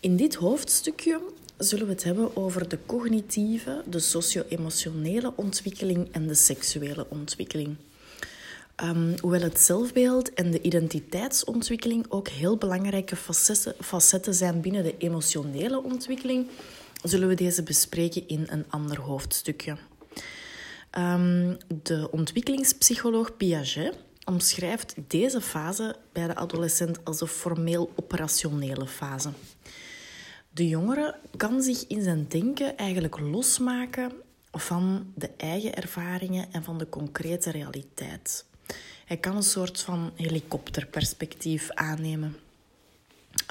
In dit hoofdstukje zullen we het hebben over de cognitieve, de socio-emotionele ontwikkeling en de seksuele ontwikkeling. Um, hoewel het zelfbeeld en de identiteitsontwikkeling ook heel belangrijke facetten, facetten zijn binnen de emotionele ontwikkeling, zullen we deze bespreken in een ander hoofdstukje. Um, de ontwikkelingspsycholoog Piaget omschrijft deze fase bij de adolescent als de formeel operationele fase. De jongere kan zich in zijn denken eigenlijk losmaken van de eigen ervaringen en van de concrete realiteit. Hij kan een soort van helikopterperspectief aannemen.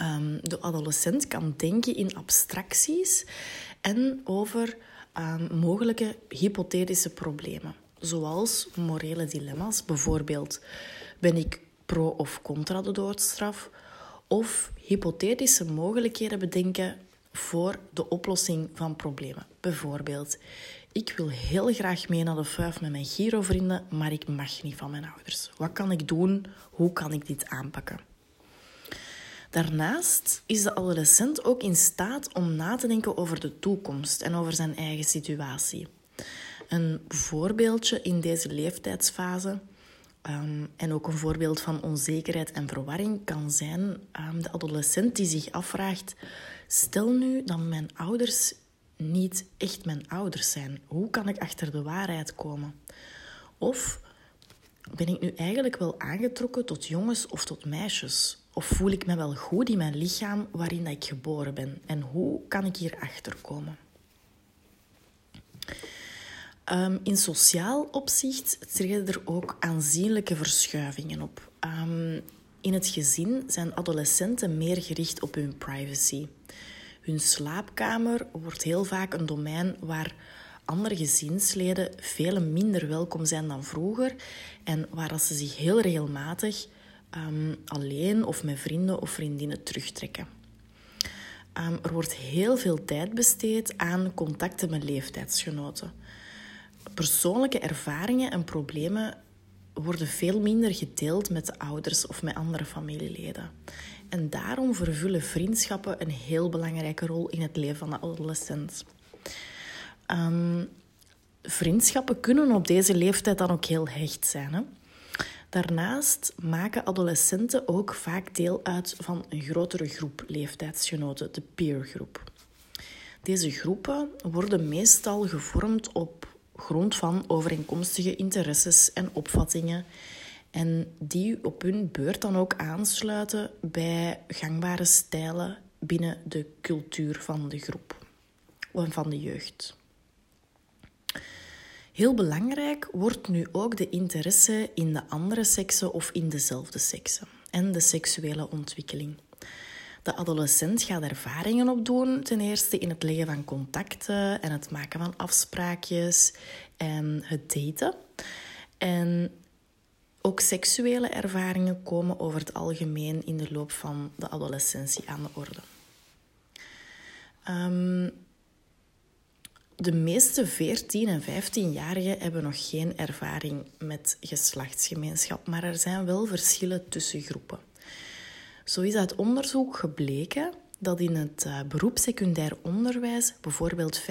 Um, de adolescent kan denken in abstracties en over um, mogelijke hypothetische problemen, zoals morele dilemma's. Bijvoorbeeld, ben ik pro of contra de doodstraf? Of hypothetische mogelijkheden bedenken voor de oplossing van problemen. Bijvoorbeeld, ik wil heel graag mee naar de vuif met mijn Giro-vrienden, maar ik mag niet van mijn ouders. Wat kan ik doen? Hoe kan ik dit aanpakken? Daarnaast is de adolescent ook in staat om na te denken over de toekomst en over zijn eigen situatie. Een voorbeeldje in deze leeftijdsfase um, en ook een voorbeeld van onzekerheid en verwarring kan zijn um, de adolescent die zich afvraagt: stel nu dat mijn ouders niet echt mijn ouders zijn. Hoe kan ik achter de waarheid komen? Of ben ik nu eigenlijk wel aangetrokken tot jongens of tot meisjes? Of voel ik me wel goed in mijn lichaam waarin dat ik geboren ben? En hoe kan ik hier achter komen? Um, in sociaal opzicht treden er ook aanzienlijke verschuivingen op. Um, in het gezin zijn adolescenten meer gericht op hun privacy. Hun slaapkamer wordt heel vaak een domein waar andere gezinsleden veel minder welkom zijn dan vroeger en waar ze zich heel regelmatig um, alleen of met vrienden of vriendinnen terugtrekken. Um, er wordt heel veel tijd besteed aan contacten met leeftijdsgenoten. Persoonlijke ervaringen en problemen worden veel minder gedeeld met de ouders of met andere familieleden. En daarom vervullen vriendschappen een heel belangrijke rol in het leven van de adolescent. Um, vriendschappen kunnen op deze leeftijd dan ook heel hecht zijn. Hè? Daarnaast maken adolescenten ook vaak deel uit van een grotere groep leeftijdsgenoten, de peergroep. Deze groepen worden meestal gevormd op grond van overeenkomstige interesses en opvattingen en die op hun beurt dan ook aansluiten bij gangbare stijlen binnen de cultuur van de groep of van de jeugd. Heel belangrijk wordt nu ook de interesse in de andere seksen of in dezelfde seksen en de seksuele ontwikkeling. De adolescent gaat ervaringen opdoen, ten eerste in het leggen van contacten en het maken van afspraakjes en het daten. En ook seksuele ervaringen komen over het algemeen in de loop van de adolescentie aan de orde. Um, de meeste 14- en 15-jarigen hebben nog geen ervaring met geslachtsgemeenschap, maar er zijn wel verschillen tussen groepen. Zo is uit onderzoek gebleken dat in het uh, beroep secundair onderwijs bijvoorbeeld 25%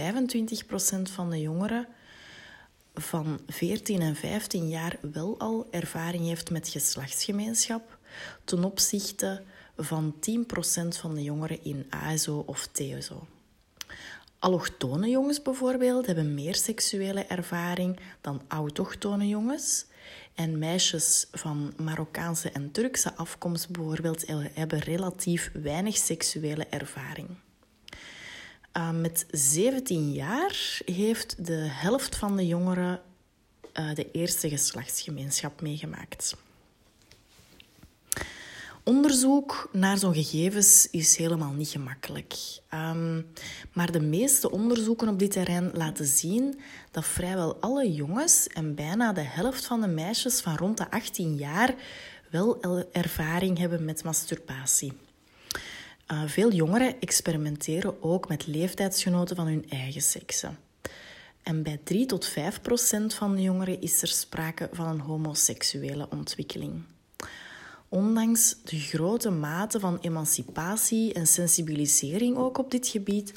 van de jongeren van 14 en 15 jaar wel al ervaring heeft met geslachtsgemeenschap ten opzichte van 10% van de jongeren in ASO of TSO. Allochtone jongens bijvoorbeeld hebben meer seksuele ervaring dan autochtone jongens. En meisjes van Marokkaanse en Turkse afkomst bijvoorbeeld hebben relatief weinig seksuele ervaring. Uh, met 17 jaar heeft de helft van de jongeren uh, de eerste geslachtsgemeenschap meegemaakt. Onderzoek naar zo'n gegevens is helemaal niet gemakkelijk. Um, maar de meeste onderzoeken op dit terrein laten zien dat vrijwel alle jongens en bijna de helft van de meisjes van rond de 18 jaar wel ervaring hebben met masturbatie. Uh, veel jongeren experimenteren ook met leeftijdsgenoten van hun eigen seksen. En bij 3 tot 5 procent van de jongeren is er sprake van een homoseksuele ontwikkeling. Ondanks de grote mate van emancipatie en sensibilisering ook op dit gebied,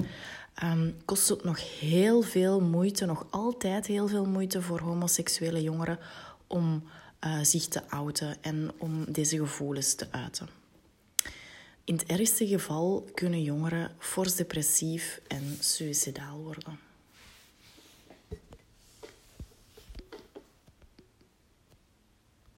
um, kost het nog heel veel moeite, nog altijd heel veel moeite voor homoseksuele jongeren om uh, zich te outen en om deze gevoelens te uiten. In het ergste geval kunnen jongeren fors depressief en suicidaal worden.